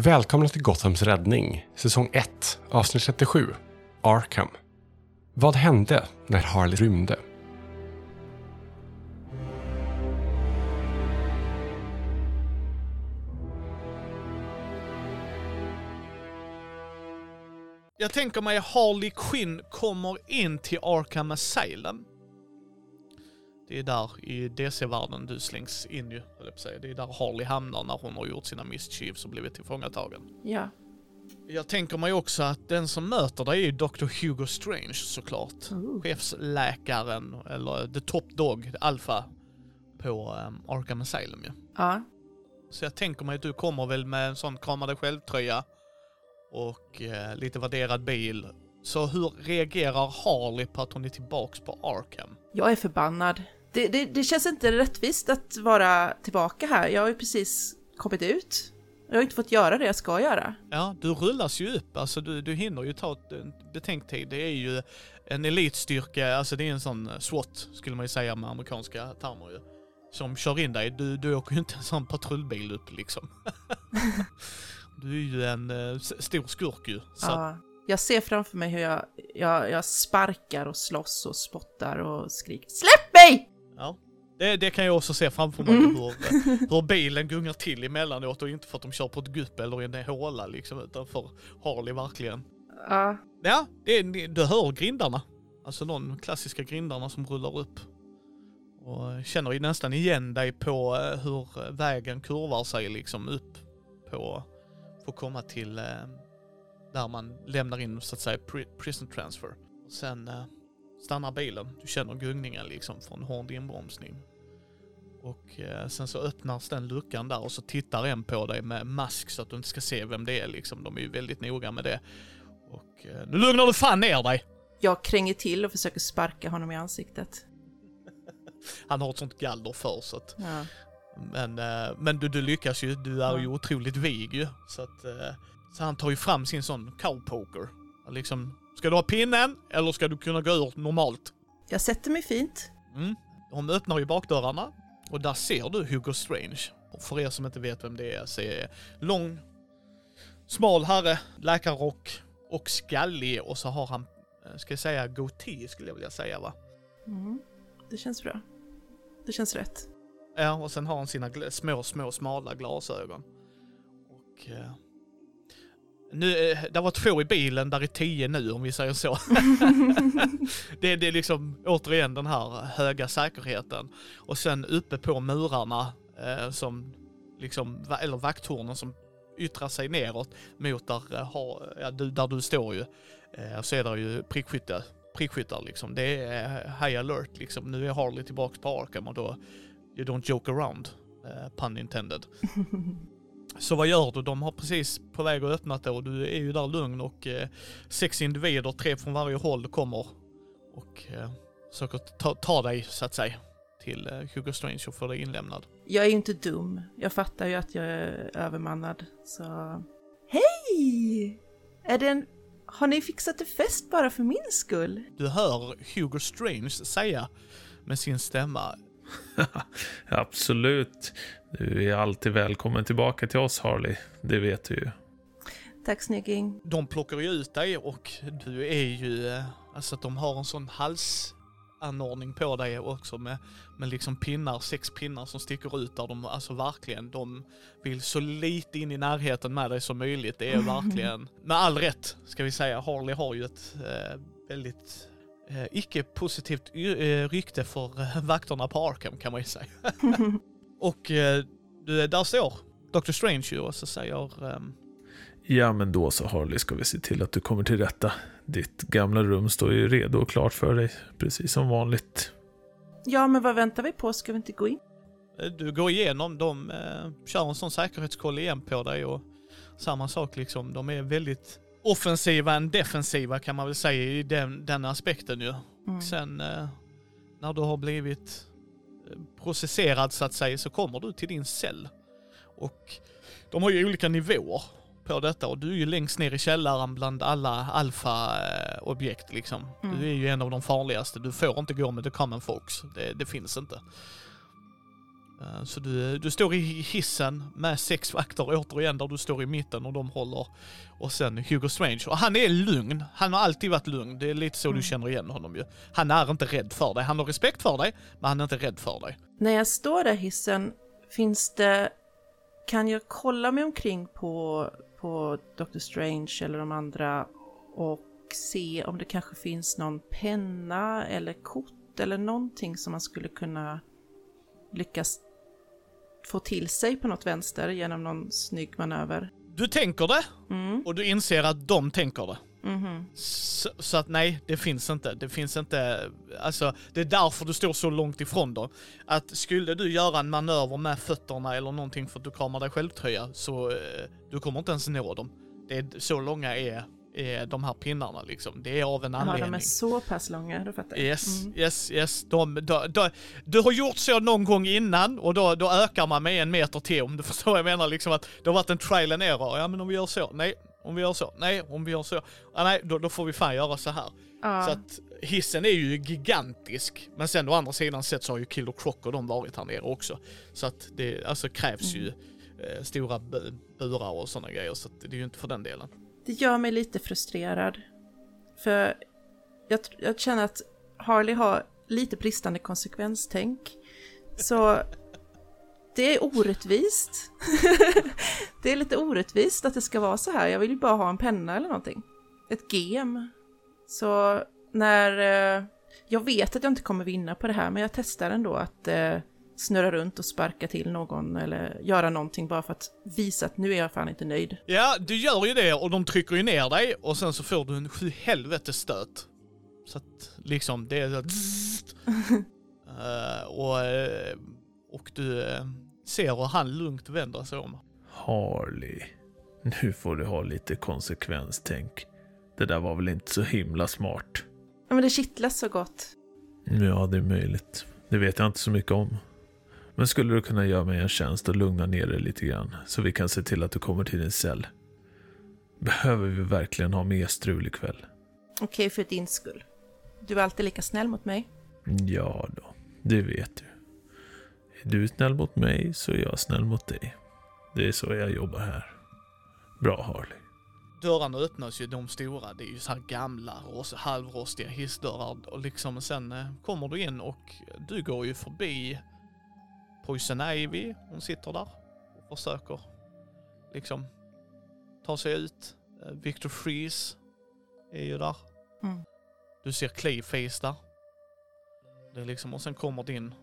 Välkomna till Gothams räddning, säsong 1, avsnitt 37, Arkham. Vad hände när Harley rymde? Jag tänker mig Harley Quinn kommer in till Arkham Asylum. Det är där i DC-världen du slängs in ju, säga. Det är där Harley hamnar när hon har gjort sina mischiefs och blivit tillfångatagen. Ja. Jag tänker mig också att den som möter dig är Dr. Hugo Strange såklart. Ooh. Chefsläkaren, eller the top dog, alfa, på um, Arkham Asylum ju. Ja. Så jag tänker mig att du kommer väl med en sån krama dig själv-tröja och eh, lite värderad bil. Så hur reagerar Harley på att hon är tillbaks på Arkham? Jag är förbannad. Det, det, det känns inte rättvist att vara tillbaka här. Jag har ju precis kommit ut. Jag har inte fått göra det jag ska göra. Ja, du rullas ju upp, alltså du, du hinner ju ta betänktid. Det är ju en elitstyrka, alltså det är en sån SWAT skulle man ju säga med amerikanska termer ju. Som kör in dig. Du, du åker ju inte en sån patrullbil upp liksom. du är ju en s- stor skurk ju. Så Ja. Jag ser framför mig hur jag, jag, jag sparkar och slåss och spottar och skriker Släpp mig! Ja. Det, det kan jag också se framför mig Mm. hur, hur bilen gungar till emellanåt och inte för att de kör på ett gupp eller i en håla liksom utan för Harley verkligen. Ja. Ja, det, du hör grindarna. Alltså de klassiska grindarna som rullar upp. Och känner ju nästan igen dig på eh, hur vägen kurvar sig liksom upp på, för att komma till eh, där man lämnar in så att säga pri- prison transfer. Och sen eh, stannar bilen. Du känner gungningen liksom från hård inbromsning. Och eh, sen så öppnas den luckan där och så tittar en på dig med mask så att du inte ska se vem det är liksom. De är ju väldigt noga med det. Och eh, nu lugnar du fan ner dig! Jag kränger till och försöker sparka honom i ansiktet. Han har ett sånt galler för så att, Ja. men, eh, men du, du lyckas ju, du är ju otroligt vig ju. Så att, eh, så han tar ju fram sin sån cowpoker. Liksom, ska du ha pinnen eller ska du kunna gå ur normalt? Jag sätter mig fint. Mm. De öppnar ju bakdörrarna och där ser du Hugo Strange. Och för er som inte vet vem det är så är lång, smal herre, läkarrock och skallig och så har han, eh, ska jag säga goatee skulle jag vilja säga va? Mm. Det känns bra. Det känns rätt. Ja, och sen har han sina små, små, smala glasögon. Och... Eh, nu, eh, det var två i bilen, där är tio nu om vi säger så. det, det är liksom återigen den här höga säkerheten. Och sen uppe på murarna, eh, som liksom, eller vakttornen som yttrar sig neråt mot där, eh, har, ja, du, där du står ju. Eh, så är det ju prickskytte, prickskyttar liksom. Det är eh, high alert liksom. Nu är Harley tillbaks på Arkham och då You don't joke around, eh, pun intended. Så vad gör du? De har precis på väg att öppna det och du är ju där lugn och eh, sex individer, tre från varje håll, kommer och eh, försöker ta, ta dig så att säga till eh, Hugo Strange och få dig inlämnad. Jag är ju inte dum. Jag fattar ju att jag är övermannad. Så... Hej! Är det en... Har ni fixat en fest bara för min skull? Du hör Hugo Strange säga med sin stämma Absolut. Du är alltid välkommen tillbaka till oss Harley. Det vet du ju. Tack snygging. de plockar ju ut dig och du är ju, eh, alltså att de har en sån halsanordning på dig också med, med liksom pinnar, sex pinnar som sticker ut där de, alltså verkligen, de vill så lite in i närheten med dig som möjligt. Det är verkligen, med all rätt ska vi säga, Harley har ju ett eh, väldigt eh, icke-positivt y- eh, rykte för eh, vakterna på Arkham kan man ju säga. och eh, du, där står Dr. Strange ju och så säger ehm, Ja, men då så Harley ska vi se till att du kommer till rätta. Ditt gamla rum står ju redo och klart för dig, precis som vanligt. Ja, men vad väntar vi på? Ska vi inte gå in? Eh, Du går igenom, de eh, kör en sån säkerhetskoll igen på dig och samma sak liksom, de är väldigt offensiva än defensiva kan man väl säga i den, den aspekten ju. Mm. Sen eh, när du har blivit processerad så att säga så kommer du till din cell. Och de har ju olika nivåer på detta och du är ju längst ner i källaren bland alla alfa-objekt liksom. Mm. Du är ju en av de farligaste, du får inte gå med the common folks, det, det finns inte. Eh, Så du, du står i hissen med sex vakter återigen där du står i mitten och de håller. Och sen Hugo Strange. Och han är lugn. Han har alltid varit lugn. Det är lite så du känner igen honom ju. Han är inte rädd för dig. Han har respekt för dig, men han är inte rädd för dig. När jag står där i hissen, finns det... Kan jag kolla mig omkring på, på Dr. Strange eller de andra och se om det kanske finns någon penna eller kort eller någonting som man skulle kunna lyckas få till sig på något vänster genom någon snygg manöver? Du tänker det, Mm. och du inser att de tänker det. Mhm. Så, så att nej, det finns inte. Det finns inte, alltså det är därför du står så långt ifrån dem. Att skulle du göra en manöver med fötterna eller någonting för att du kramar dig själv tröja så eh, du kommer inte ens nå dem. Det är, så långa är, är de här pinnarna liksom. Det är av en anledning. de är så pass långa, då fattar jag. Yes, Mm. yes, yes. De, de, de, du har gjort så någon gång innan och då, då ökar man med en meter till om du förstår vad jag menar. Liksom att det har varit en trial and error. Ja men om vi gör så, nej. Om vi gör så, nej. Om vi gör så, ja, nej. Då, då får vi fan göra så här. Ja. Så att hissen är ju gigantisk. Men sen å andra sidan sett så har ju Killer Croc och de varit här nere också. Så att det alltså krävs ju eh, stora bu- burar och sådana grejer. Så att det är ju inte för den delen. Det gör mig lite frustrerad. För jag, jag känner att Harley har lite bristande konsekvenstänk. Så det är orättvist. det är lite orättvist att det ska vara så här. Jag vill ju bara ha en penna eller någonting. Ett gem. Så när... Eh, jag vet att jag inte kommer vinna på det här, men jag testar ändå att eh, snurra runt och sparka till någon eller göra någonting bara för att visa att nu är jag fan inte nöjd. Ja, du gör ju det och de trycker ju ner dig och sen så får du en sju helvetes stöt. Så att liksom det är så. Eh, och, eh, och du eh, ser hur han lugnt vänder sig om. Harley, nu får du ha lite konsekvenstänk. Det där var väl inte så himla smart. Ja, men det kittlas så gott. Ja, det är möjligt. Det vet jag inte så mycket om. Men skulle du kunna göra mig en tjänst och lugna ner dig lite grann så vi kan se till att du kommer till din cell? Behöver vi verkligen ha mer strul ikväll? Okej, för din skull. Du är alltid lika snäll mot mig. Ja då, det vet du. Är du snäll mot mig så är jag snäll mot dig. Det är så jag jobbar här. Bra Harley. Dörrarna öppnas ju, de stora, det är ju så här gamla, ros- halvrostiga hissdörrar och liksom sen eh, kommer du in och du går ju förbi Poison Ivy, hon sitter där och försöker liksom ta sig ut. Eh, Victor Freeze är ju där. Mm. Du ser Clayface där. Det är liksom, och sen kommer din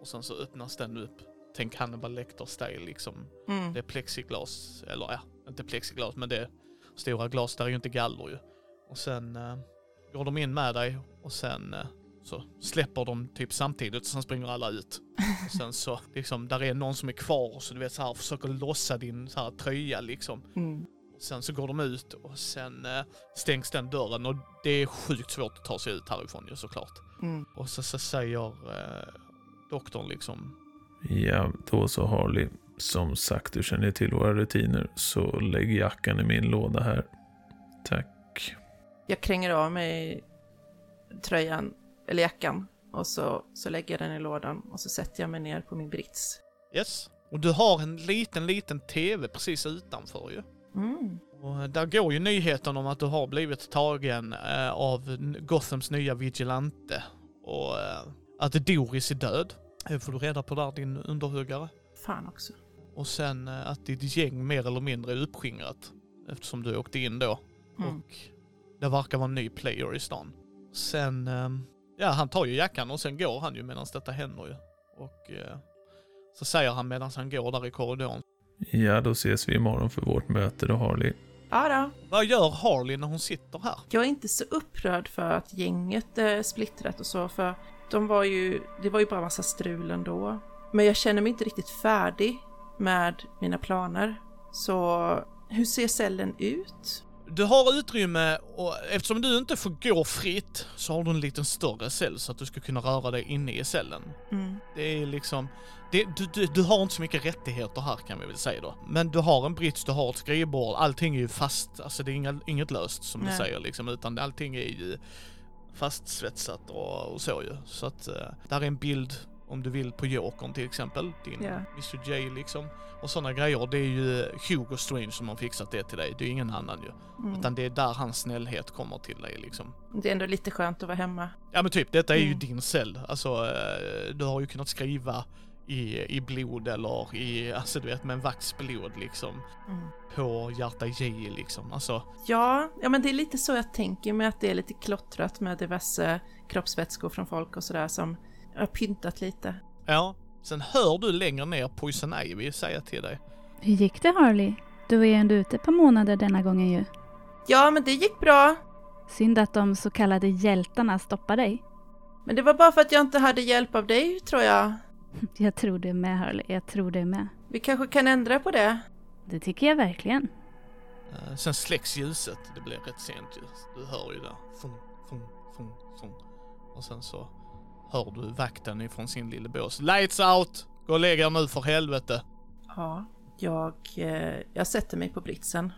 och sen så öppnas den upp. Tänk Hannibal Lecter-style liksom. Mm. Det är plexiglas, eller ja, inte plexiglas men det är stora glas, där är ju inte galler ju. Och sen eh, går de in med dig och sen eh, så släpper de typ samtidigt och sen springer alla ut. Och sen så liksom, där är någon som är kvar så du vet så här försöker lossa din så här tröja liksom. Mm. Sen så går de ut och sen eh, stängs den dörren och det är sjukt svårt att ta sig ut härifrån ju såklart. Mm. Och så, så säger eh, doktorn liksom, Ja, då så Harley. Som sagt, du känner till våra rutiner, så lägg jackan i min låda här. Tack. Jag kränger av mig tröjan, eller jackan, och så, så lägger jag den i lådan och så sätter jag mig ner på min brits. yes. Och du har en liten, liten TV precis utanför ju. Mm. Och där går ju nyheten om att du har blivit tagen eh, av Gothams nya vigilante. Och eh, att Doris är död. Det får du reda på där, din underhuggare. Fan också. Och sen eh, att ditt gäng mer eller mindre är uppskingrat. Eftersom du åkte in då. Mm. Och det verkar vara en ny player i stan. Sen, eh, ja han tar ju jackan och sen går han ju medan detta händer ju. Och eh, så säger han medan han går där i korridoren. Ja, då ses vi imorgon för vårt möte då Harley. Ja då. Vad gör Harley när hon sitter här? Jag är inte så upprörd för att gänget är splittrat och så, för de var ju, det var ju bara massa strul ändå. Men jag känner mig inte riktigt färdig med mina planer. Så hur ser cellen ut? Du har utrymme och eftersom du inte får gå fritt så har du en liten större cell så att du ska kunna röra dig inne i cellen. Mm. Det är liksom, det, du, du, du har inte så mycket rättigheter här kan vi väl säga då. Men du har en brits, du har ett skrivbord, allting är ju fast, alltså det är inga, inget löst som Nej. du säger liksom, utan allting är ju fastsvetsat och, och så ju. Så att uh, där är en bild om du vill på Jokern till exempel, din Ja. Mr J liksom. Och sådana grejer, det är ju Hugo Strange som har fixat det till dig, det är ingen annan ju. Mm. Utan det är där hans snällhet kommer till dig liksom. Det är ändå lite skönt att vara hemma. Ja men typ, detta är ju Mm. din cell. Alltså, eh, du har ju kunnat skriva i, i blod eller i, alltså du vet med en vax blod liksom. Mm. På hjärta J liksom. Alltså, Ja, ja, men det är lite så jag tänker med att det är lite klottrat med diverse kroppsvätskor från folk och sådär som har pyntat lite. ja. Sen hör du längre ner Poison Ivy säga till dig. Hur gick det Harley? Du var ju ändå ute ett par månader denna gången ju. Ja, men det gick bra. Synd att de så kallade hjältarna stoppade dig. Men det var bara för att jag inte hade hjälp av dig, tror jag. Jag tror det med Harley, jag tror det med. Vi kanske kan ändra på det. Det tycker jag verkligen. Eh, sen släcks ljuset, det blir rätt sent ju. Du hör ju där. Fum, fum, fum, fum. Och sen så hör du vakten ifrån sin lilla bås. Lights out! Gå och lägg er nu för helvete! Ja, jag, eh, jag sätter mig på britsen.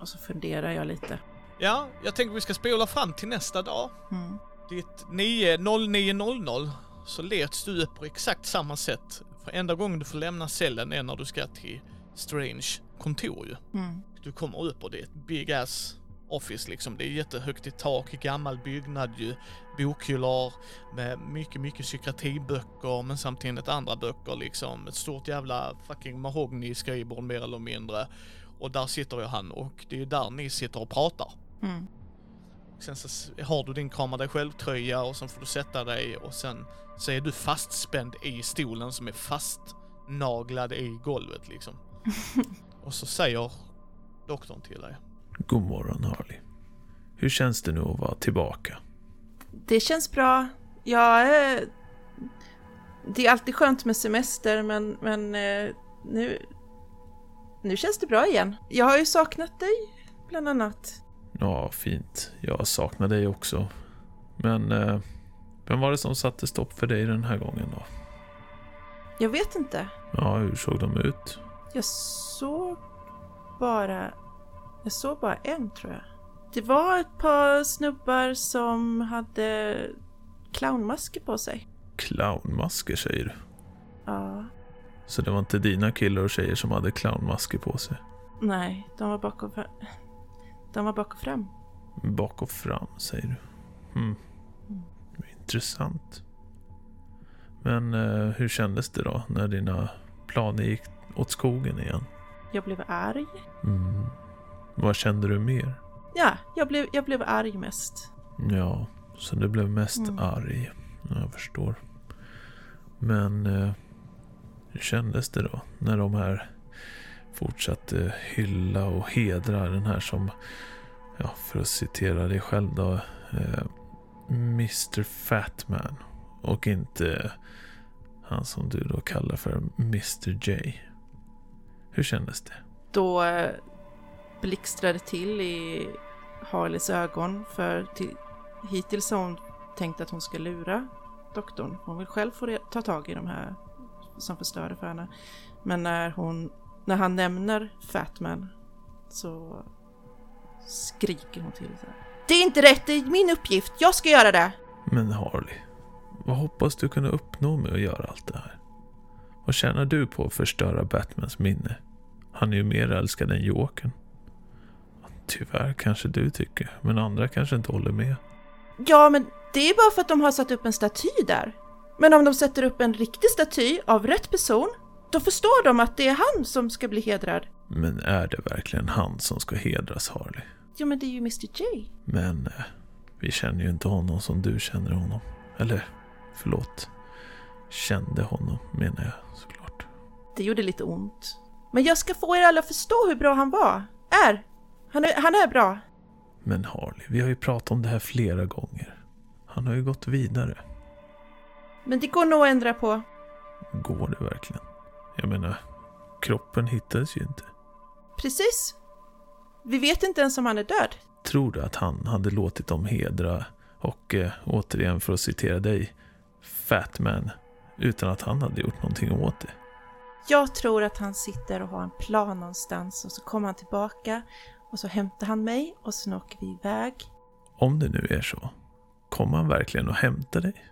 Och så funderar jag lite. Ja, jag tänker vi ska spola fram till nästa dag. Mm. Ditt 9 09.00 så leds du upp på exakt samma sätt. För enda gången du får lämna cellen är när du ska till Strange kontor ju. Mm. Du kommer upp och det är ett big ass office liksom. Det är jättehögt i tak, gammal byggnad ju. Bokhyllor med mycket, mycket psykiatriböcker men samtidigt andra böcker liksom. Ett stort jävla fucking mahogny skrivbord mer eller mindre. Och där sitter ju han och det är ju där ni sitter och pratar. Mm. Sen så har du din krama dig själv-tröja och sen får du sätta dig och sen så är du fastspänd i stolen som är fastnaglad i golvet liksom. och så säger doktorn till dig. God morgon Harley. Hur känns det nu att vara tillbaka? Det känns bra. Jag eh, Det är alltid skönt med semester, men, men eh, nu... Nu känns det bra igen. Jag har ju saknat dig, bland annat. Ja, fint. Jag saknar dig också. Men eh, vem var det som satte stopp för dig den här gången då? Jag vet inte. Ja, hur såg de ut? Jag såg bara... Jag såg bara en, tror jag. Det var ett par snubbar som hade clownmasker på sig. Clownmasker säger du? Ja. Så det var inte dina killar och tjejer som hade clownmasker på sig? Nej, de var bak och, de var bak och fram. Bak och fram säger du? Hmm. Intressant. Men eh, hur kändes det då när dina planer gick åt skogen igen? Jag blev arg. Mm. Vad kände du mer? Ja, jag blev, jag blev arg mest. Ja, så du blev mest Mm. arg. Ja, Jag förstår. Men eh, hur kändes det då när de här fortsatte hylla och hedra den här som, ja, för att citera dig själv då, eh, Mr Fatman och inte han som du då kallar för Mr J. Hur kändes det? Då blixtrade till i Harleys ögon för till, hittills har hon tänkt att hon ska lura doktorn. Hon vill själv få ta tag i de här som förstörde för henne. Men när, hon, när han nämner Fatman så skriker hon till så här. Det är inte rätt, det är min uppgift, jag ska göra det! Men Harley, vad hoppas du kunna uppnå med att göra allt det här? Vad tjänar du på att förstöra Batmans minne? Han är ju mer älskad än Jokern. Tyvärr kanske du tycker, men andra kanske inte håller med. Ja, men det är bara för att de har satt upp en staty där. Men om de sätter upp en riktig staty av rätt person, då förstår de att det är han som ska bli hedrad. Men är det verkligen han som ska hedras, Harley? Jo, men det är ju Mr J. Men eh, vi känner ju inte honom som du känner honom. Eller, förlåt. Kände honom, menar jag såklart. Det gjorde lite ont. Men jag ska få er alla att förstå hur bra han var. Är. Han är, han är bra. Men Harley, vi har ju pratat om det här flera gånger. Han har ju gått vidare. Men det går nog att ändra på. Går det verkligen? Jag menar, kroppen hittades ju inte. Precis. Vi vet inte ens om han är död. Tror du att han hade låtit dem hedra och eh, återigen för att citera dig, Fatman, utan att han hade gjort någonting åt det? Jag tror att han sitter och har en plan någonstans och så kommer han tillbaka och så hämtar han mig och sen åker vi iväg. Om det nu är så, kommer han verkligen att hämta dig?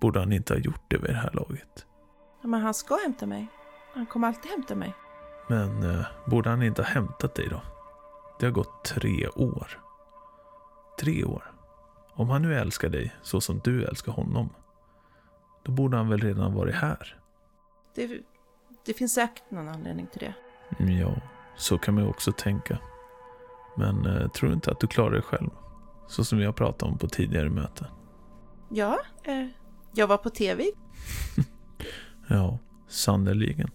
Borde han inte ha gjort det vid det här laget? Ja, men han ska hämta mig. Han kommer alltid hämta mig. Men eh, borde han inte ha hämtat dig då? Det har gått tre år. Tre år. Om han nu älskar dig så som du älskar honom, då borde han väl redan varit här? Det, det finns säkert någon anledning till det. Mm, Ja, så kan man ju också tänka. Men eh, tror inte att du klarar dig själv? Så som vi har pratat om på tidigare möten. Ja, eh, jag var på tv. Ja, sannerligen.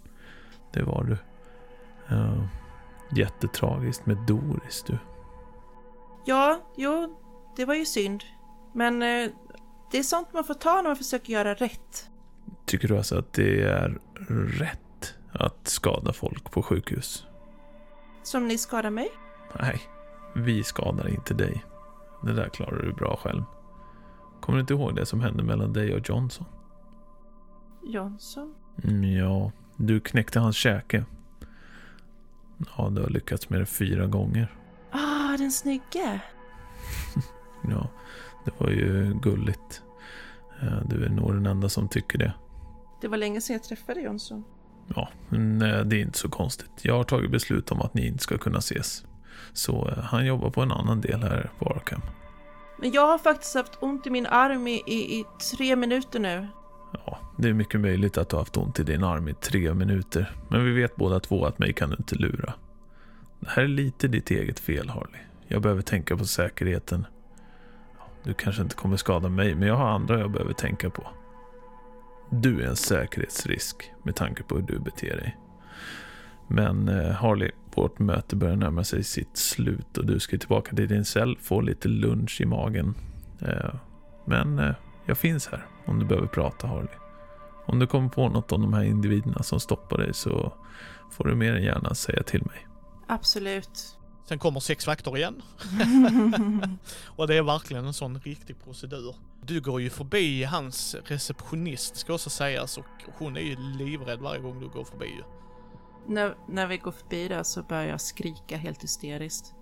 Det var du. Ja, jättetragiskt med Doris du. Ja, jo, det var ju synd. Men eh, det är sånt man får ta när man försöker göra rätt. Tycker du alltså att det är rätt att skada folk på sjukhus? Som ni skadar mig. Nej, vi skadar inte dig. Det där klarar du bra själv. Kommer du inte ihåg det som hände mellan dig och Johnson? Johnson. Mm, ja, du knäckte hans käke. Ja, du har lyckats med det fyra gånger. Ah, den snygge. Ja, det var ju gulligt. Eh, Du är nog den enda som tycker det. Det var länge sedan jag träffade Johnson. Ja, nej, det är inte så konstigt. Jag har tagit beslut om att ni inte ska kunna ses. Så eh, han jobbar på en annan del här på Arkham. Men jag har faktiskt haft ont i min arm i, i, i tre minuter nu. Ja, det är mycket möjligt att du har haft ont i din arm i tre minuter. Men vi vet båda två att mig kan du inte lura. Det här är lite ditt eget fel, Harley. Jag behöver tänka på säkerheten. Du kanske inte kommer skada mig, men jag har andra jag behöver tänka på. Du är en säkerhetsrisk med tanke på hur du beter dig. Men eh, Harley, vårt möte börjar närma sig sitt slut och du ska tillbaka till din cell, få lite lunch i magen. Eh, men eh, jag finns här om du behöver prata Harley. Om du kommer på något om de här individerna som stoppar dig så får du mer än gärna säga till mig. Absolut. Sen kommer sex vakter igen. och det är verkligen en sån riktig procedur. Du går ju förbi hans receptionist ska också sägas och hon är ju livrädd varje gång du går förbi. När, när vi går förbi där så börjar jag skrika helt hysteriskt.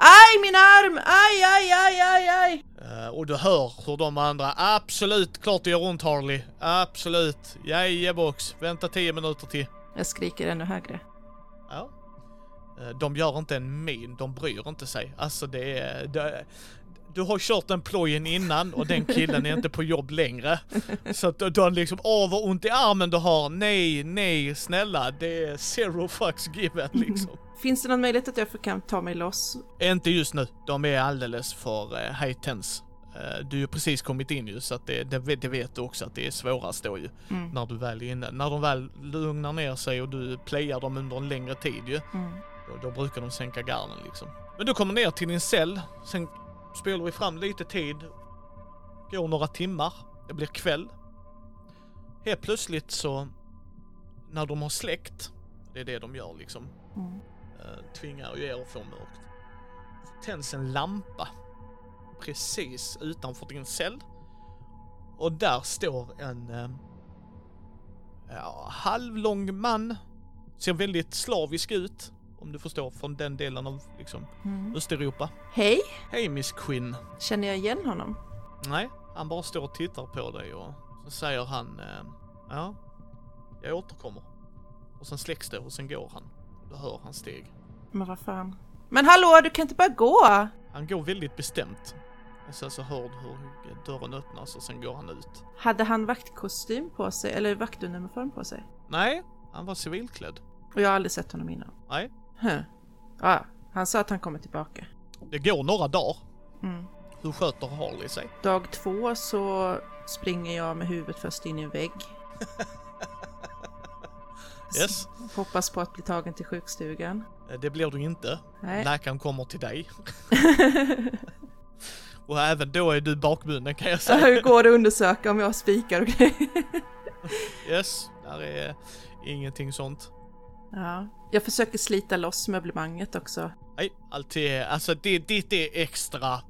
Aj min arm! Aj, aj, aj, aj, aj! Eh, och du hör hur de andra, absolut, klart det gör ont Harley. Absolut, jajebox, vänta 10 minuter till. Jag skriker ännu högre. Ja. Eh, De gör inte en min, de bryr inte sig. Alltså det är... Det, du har kört den plojen innan och den killen är inte på jobb längre. Så att du har liksom, åh vad ont i armen du har. Nej, nej, snälla. Det är zero fucks given liksom. Finns det någon möjlighet att jag kan ta mig loss? inte just nu. De är alldeles för uh, high tense. Eh, du har precis kommit in ju så att det, det, vet- det vet du också att det är svårast då ju. Mm. När du väl är inne. När de väl lugnar ner sig och du playar dem under en längre tid ju. Mm. Då, då brukar de sänka garden liksom. Men du kommer ner till din cell, sen spelar vi fram lite tid. Går några timmar, det blir kväll. Helt plötsligt så, när de har släckt, det är det de gör liksom, Mm. eh, tvingar ju er att få mörkt. Tänds en lampa precis utanför din cell. Och där står en eh, ja, halvlång man. Ser väldigt slavisk ut, om du förstår, från den delen av liksom Mm. Östeuropa. Hej! Hej Miss Quinn. Känner jag igen honom? Nej, han bara står och tittar på dig och så säger han eh, ja, jag återkommer. Och sen släcks det och sen går han. Du hör hans steg. Men vad fan? Men hallå, du kan inte bara gå! Han går väldigt bestämt. Och sen så hör du hur dörren öppnas och sen går han ut. Hade han vaktkostym på sig, eller vaktuniform på sig? Nej, han var civilklädd. Och jag har aldrig sett honom innan. Nej, Huh. Ja, han sa att han kommer tillbaka. det går några dagar. Mm. Hur sköter Harley sig? Dag två så springer jag med huvudet först in i en vägg. Yes, Hoppas på att bli tagen till sjukstugan. eh, det blir du inte. Nej. Läkaren kommer till dig. Och även då är du bakbunden kan jag säga. Hur går det att undersöka om jag har spikar och grejer? Yes, där är ingenting sånt. Ja. Jag försöker slita loss möblemanget också. Nej, allt är, alltså det, det är extra,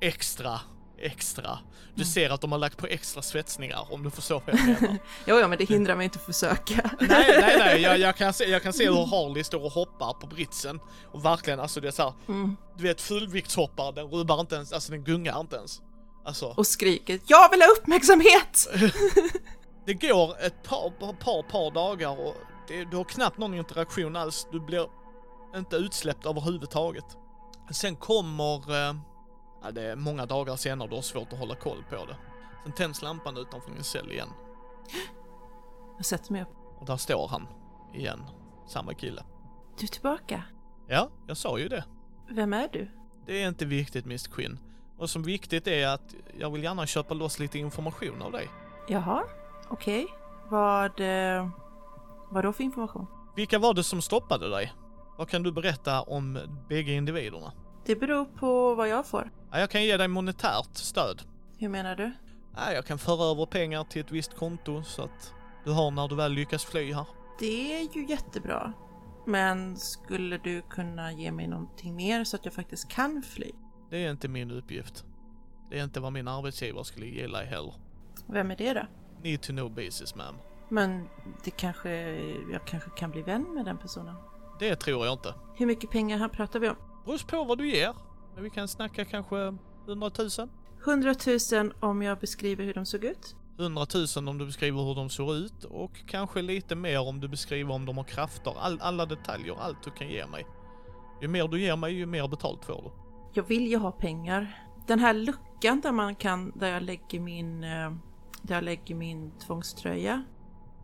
extra, extra. Du ser att de har lagt på extra svetsningar om du förstår vad jag menar. Jo, ja, men det hindrar mig inte att försöka. nej, nej, nej, jag, jag, kan se, jag kan se hur Harley står och hoppar på britsen. Och verkligen, alltså det är så här, Mm. du vet fullviktshoppar, den rubbar inte ens, alltså den gungar inte ens. Alltså, Och skriker Jag vill ha uppmärksamhet! det går ett par, par, par, par dagar och det, du har knappt någon interaktion alls. Du blir inte utsläppt överhuvudtaget. Sen kommer, eh, ja, det är många dagar senare, du har svårt att hålla koll på det. Sen tänds lampan utanför din cell igen. Jag sätter mig upp. Och där står han igen. Samma kille. Du är tillbaka. Ja, jag sa ju det. Vem är du? Det är inte viktigt Miss Quinn. Vad som viktigt är att jag vill gärna köpa loss lite information av dig. Jaha, okej. Vad... Eh, vad då för information? Vilka var det som stoppade dig? Vad kan du berätta om bägge individerna? Det beror på vad jag får. Ja, jag kan ge dig monetärt stöd. Hur menar du? Ja, jag kan föra över pengar till ett visst konto så att du har när du väl lyckas fly här. Det är ju jättebra. Men skulle du kunna ge mig någonting mer så att jag faktiskt kan fly? Det är inte min uppgift. Det är inte vad min arbetsgivare skulle dig heller. Vem är det då? Need to know basis ma'am. Men det kanske... Jag kanske kan bli vän med den personen. Det tror jag inte. Hur mycket pengar här pratar vi om? Beror på vad du ger. Men vi kan snacka kanske 100 000. 100 000 om jag beskriver hur de såg ut. 100 000 om du beskriver hur de ser ut och kanske lite mer om du beskriver om de har krafter. All, alla detaljer, allt du kan ge mig. Ju mer du ger mig, ju mer betalt får du. Jag vill ju ha pengar. Den här luckan där man kan, där jag lägger min, eh, där jag lägger min tvångströja.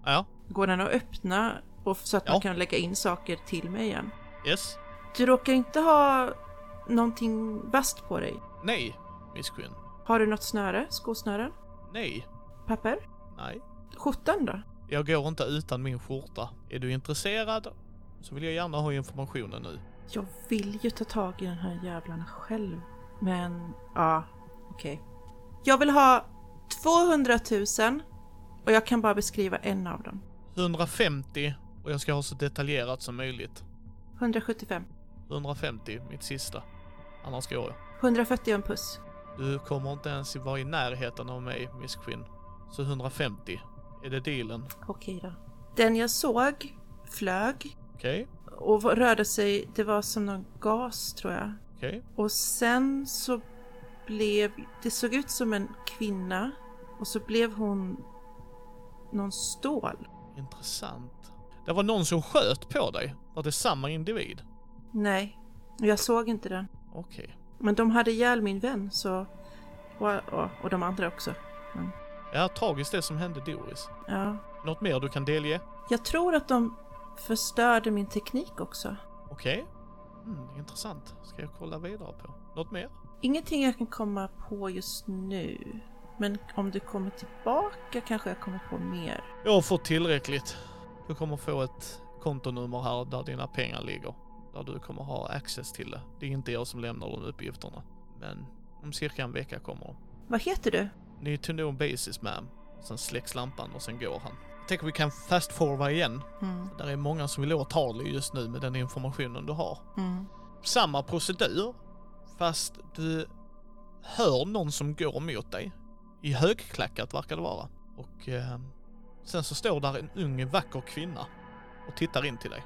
Ja, Går den att öppna och så att Ja. man kan lägga in saker till mig igen? yes. Du råkar inte ha någonting vasst på dig? Nej, Miss Quinn. Har du något snöre? Skosnören? Nej, Papper? nej. Skjortan då? Jag går inte utan min skjorta. Är du intresserad så vill jag gärna ha informationen nu. Jag vill ju ta tag i den här jävlarna själv. Men, ja, okej. Jag vill ha 200 000 och jag kan bara beskriva en av dem. 150 och jag ska ha så detaljerat som möjligt. 175. 150, mitt sista. Annars går jag. 140 och en puss. Du kommer inte ens vara i närheten av mig, Miss Quinn. Så 150, är det dealen? Okej då. Den jag såg flög Okej, och rörde sig, det var som någon gas tror jag. okej. Och sen så blev, det såg ut som en kvinna och så blev hon någon stål. Intressant. Det var någon som sköt på dig. Var det samma individ? Nej, jag såg inte den. Okej. Men de hade ihjäl min vän så... Och, och, de andra också. Ja, tragiskt det som hände Doris. Ja. Något mer du kan delge? Jag tror att de förstörde min teknik också. Okej. Mm, intressant. Ska jag kolla vidare på. Något mer? Ingenting jag kan komma på just nu. Men om du kommer tillbaka kanske jag kommer på mer. Jag har fått tillräckligt. Du kommer få ett kontonummer här där dina pengar ligger. Där du kommer ha access till det. Det är inte jag som lämnar de uppgifterna. Men om cirka en vecka kommer de. Vad heter du? Know basis ma'am. Sen släcks lampan och sen går han. Jag tänker vi kan fast forward igen. Mm. Där är många som vill åt Harley just nu med den informationen du har. Mm. Samma procedur, fast du hör någon som går mot dig. I högklackat verkar det vara. Och eh, sen så står där en ung vacker kvinna och tittar in till dig.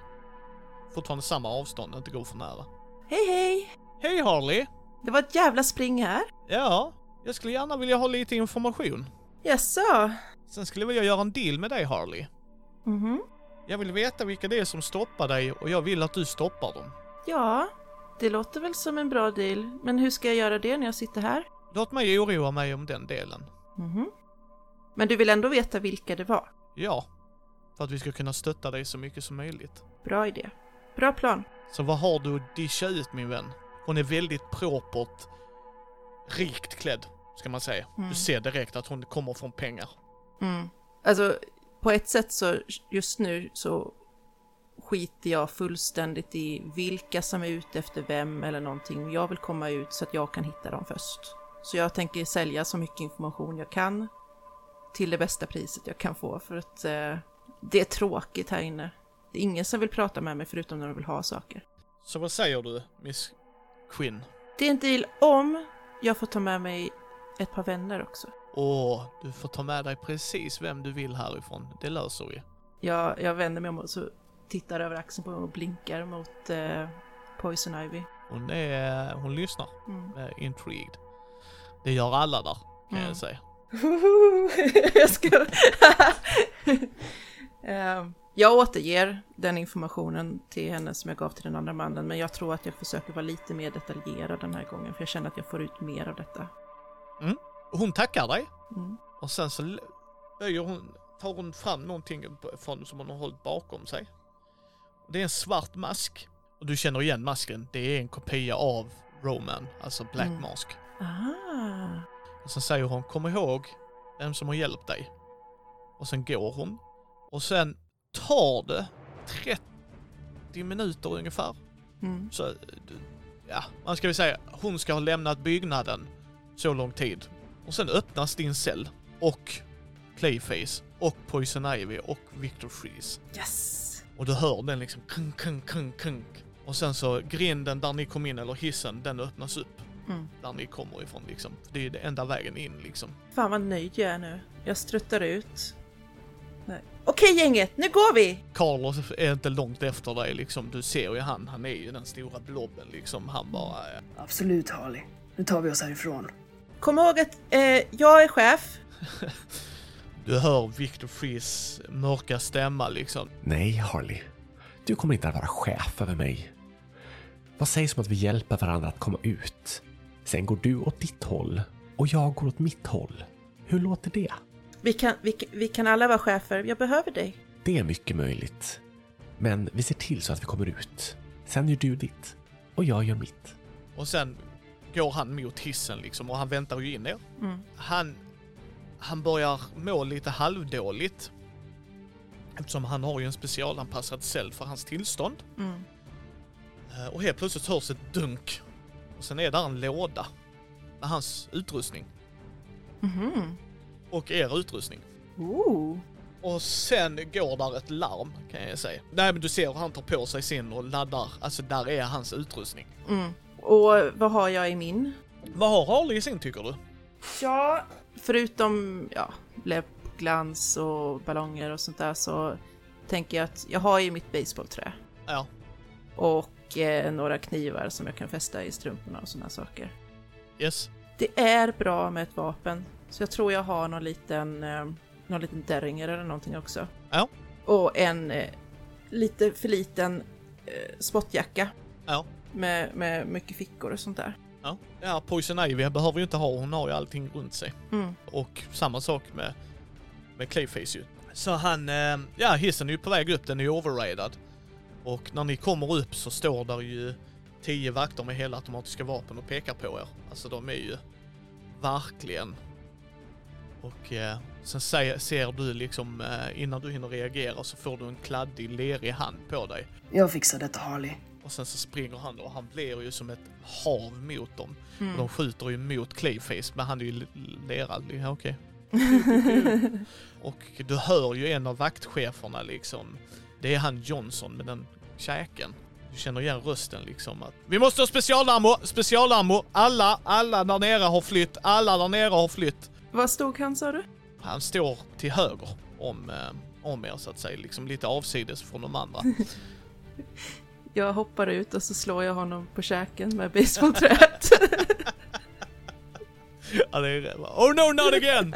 Fortfarande samma avstånd, inte gå för nära. Hej hej! Hej Harley! Det var ett jävla spring här. Ja, jag skulle gärna vilja ha lite information. Jaså? Sen skulle jag vilja göra en deal med dig Harley. Mhm. Jag vill veta vilka det är som stoppar dig och jag vill att du stoppar dem. Ja, det låter väl som en bra deal. Men hur ska jag göra det när jag sitter här? Låt mig oroa mig om den delen. Mhm. Men du vill ändå veta vilka det var? Ja, för att vi ska kunna stötta dig så mycket som möjligt. Bra idé. Bra plan. Så vad har du att discha ut min vän? Hon är väldigt propert, rikt klädd, ska man säga. Mm. Du ser direkt att hon kommer från pengar. Mm. Alltså, på ett sätt så just nu så skiter jag fullständigt i vilka som är ute efter vem eller någonting. Jag vill komma ut så att jag kan hitta dem först. Så jag tänker sälja så mycket information jag kan till det bästa priset jag kan få för att eh, det är tråkigt här inne. Det är ingen som vill prata med mig förutom när de vill ha saker. Så vad säger du, Miss Quinn? Det är en deal om jag får ta med mig ett par vänner också. Åh, du får ta med dig precis vem du vill härifrån. Det löser vi. Jag, jag vänder mig om och så tittar över axeln på mig och blinkar mot eh, Poison Ivy. Hon är, hon lyssnar Mm. med intrigued. Det gör alla där, kan Mm. jag säga. jag ska... Ehm, jag återger den informationen till henne som jag gav till den andra mannen, men jag tror att jag försöker vara lite mer detaljerad den här gången, för jag känner att jag får ut mer av detta. Hon tackar dig Mm. och sen så hon, tar hon fram någonting från, som hon har hållit bakom sig. Det är en svart mask. Och du känner igen masken. Det är en kopia av Roman, alltså Black Mm. Mask. Ah. Och sen säger hon, kom ihåg vem som har hjälpt dig. Och sen går hon. Och sen tar det 30 minuter ungefär. Mm. Så, ja, man ska väl säga, hon ska ha lämnat byggnaden så lång tid. Och sen öppnas din cell. Och Clayface, och Poison Ivy, och Victor Freeze. Yes! Och du hör den liksom kunk, kunk, kunk, kunk. Och sen så grinden där ni kom in, eller hissen, den öppnas upp. Mm. Där ni kommer ifrån liksom. Det är den enda vägen in liksom. Fan vad nöjd jag är nu. Jag struttar ut. Nej. Okej gänget, nu går vi! Carlos är inte långt efter dig liksom. Du ser ju han, han är ju den stora blobben liksom. Han bara... eh, Absolut Harley. Nu tar vi oss härifrån. Kom ihåg att eh, jag är chef. Du hör Victor Freeze mörka stämma liksom. Nej, Harley. Du kommer inte att vara chef över mig. Vad sägs om att vi hjälper varandra att komma ut? Sen går du åt ditt håll och jag går åt mitt håll. Hur låter det? Vi kan, vi, kan- vi kan alla vara chefer, jag behöver dig. Det är mycket möjligt. Men vi ser till så att vi kommer ut. Sen gör du ditt och jag gör mitt. Och sen går han mot hissen liksom och han väntar ju in er. Mm. Han, han börjar må lite halvdåligt. Eftersom han har ju en specialanpassad cell för hans tillstånd. Mm. Eh, Och helt plötsligt hörs ett dunk. Och sen är där en låda med hans utrustning. Mhm. Och er utrustning. Ooh. Och sen går där ett larm kan jag säga. Nej men du ser hur han tar på sig sin och laddar. Alltså där är hans utrustning. Mm. Och vad har jag i min? Vad har Harley i sin tycker du? Ja, förutom ja, läppglans och ballonger och sånt där så tänker jag att jag har ju mitt baseballträ Ja, och eh, några knivar som jag kan fästa i strumporna och sådana saker. yes. Det är bra med ett vapen, så jag tror jag har någon liten, eh, någon liten derringer eller någonting också. Ja. Och en eh, lite för liten eh, spottjacka Ja. med, med mycket fickor och sånt där. Ja, ja Poison Ivy behöver ju inte ha, hon har ju allting runt sig. Mm. Och samma sak med, med Clayface ju. Så han, eh, ja hissen är ju på väg upp, den är ju overrated. Och när ni kommer upp så står där ju tio vakter med hela automatiska vapen och pekar på er. Alltså de är ju verkligen... Och eh, sen ser, ser du liksom, eh, innan du hinner reagera så får du en kladdig, lerig hand på dig. Jag fixar detta Harley. Och sen så springer han och han blir ju som ett hav mot dem. Mm. Och de skjuter ju mot Clayface, men han är ju lerad. Ja, okej. och du hör ju en av vaktcheferna liksom. Det är han Johnson med den käken. Du känner igen rösten liksom att Vi måste ha specialammo! Specialammo! Alla, alla där nere har flytt! Alla där nere har flytt! Vad stod han sa du? Han står till höger om, eh, om er så att säga, liksom lite avsides från de andra. Jag hoppar ut och så slår jag honom på käken med basebollträet. ja, det är det. Oh no, not again!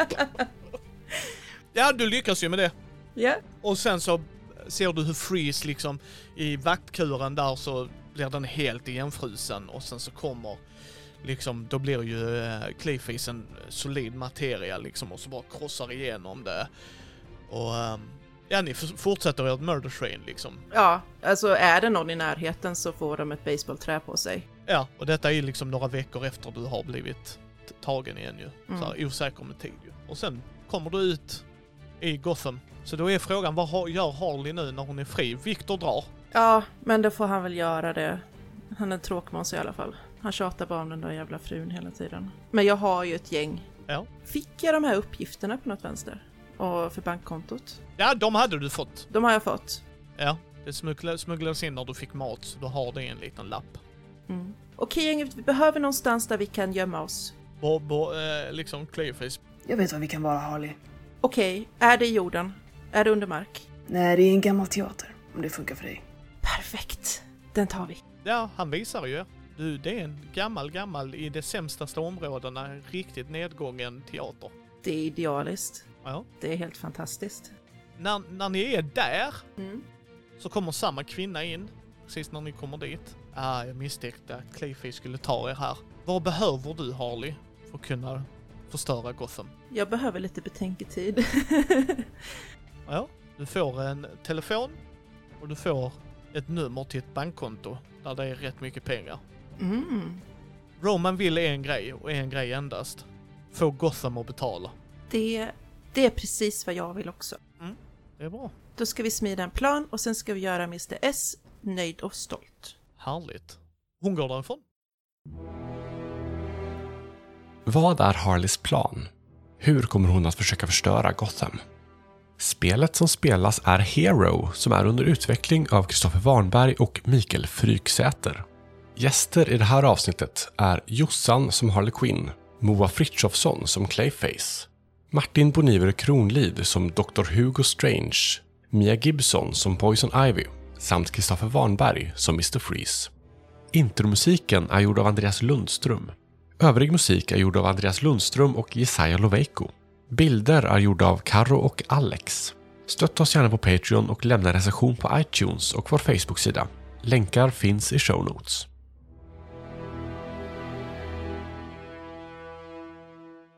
ja, du lyckas ju med det. Ja. Och sen så ser du hur Freeze liksom i vaktkuren där så blir den helt igenfrusen och sen så kommer liksom, då blir ju Clayface en solid materia liksom och så bara krossar igenom det. Och ehm, ja, ni fortsätter ert murder train liksom. ja, alltså är det någon i närheten så får de ett basebollträ på sig. Ja, och detta är liksom några veckor efter du har blivit tagen igen ju. Mm. Så här, osäker med tid ju. Och sen kommer du ut i Gotham. Så då är frågan, vad har, gör Harley nu när hon är fri? Victor drar. Ja, men då får han väl göra det. Han är en tråkmåns i alla fall. Han tjatar bara om den där jävla frun hela tiden. Men jag har ju ett gäng. Ja. Fick jag de här uppgifterna på något vänster? Och för bankkontot? Ja, de hade du fått. De har jag fått. Ja, det smugglades, in när du fick mat, så du har det i en liten lapp. Mm. Okej gänget, vi behöver någonstans där vi kan gömma oss. Bob och eh, liksom Clayface. Jag vet var vi kan vara Harley. Okej, är det i jorden? Är det under mark? Nej, det är en gammal teater. Om det funkar för dig. Perfekt! Den tar vi. Ja, han visar ju. Du, det är en gammal, gammal, i de sämstaste områdena, riktigt nedgången teater. Det är idealiskt. Ja. Det är helt fantastiskt. När, när ni är där Mm. så kommer samma kvinna in, precis när ni kommer dit. Ah, jag misstänkte att Clayface skulle ta er här. Vad behöver du Harley för att kunna förstöra Gotham? Jag behöver lite betänketid. Ja, du får en telefon och du får ett nummer till ett bankkonto där det är rätt mycket pengar. Mm. Roman vill en grej och en grej endast. Få Gotham att betala. Det, det är precis vad jag vill också. Det är bra. Då ska vi smida en plan och sen ska vi göra Mr S nöjd och stolt. Härligt. Hon går därifrån. Vad är Harleys plan? Hur kommer hon att försöka förstöra Gotham? Spelet som spelas är Hero som är under utveckling av Kristoffer Warnberg och Mikael Fryksäter. Gäster i det här avsnittet är Jossan som Harley Quinn, Moa Frithiofsson som Clayface, Martin Boniver Kronlid som Dr. Hugo Strange, Mia Gibson som Poison Ivy samt Kristoffer Warnberg som Mr. Freeze. Intromusiken är gjord av Andreas Lundström. Övrig musik är gjord av Andreas Lundström och Jesaja Loveiko. Bilder är gjorda av Karo och Alex. Stötta oss gärna på Patreon och lämna recension på iTunes och vår Facebook-sida. Länkar finns i show notes.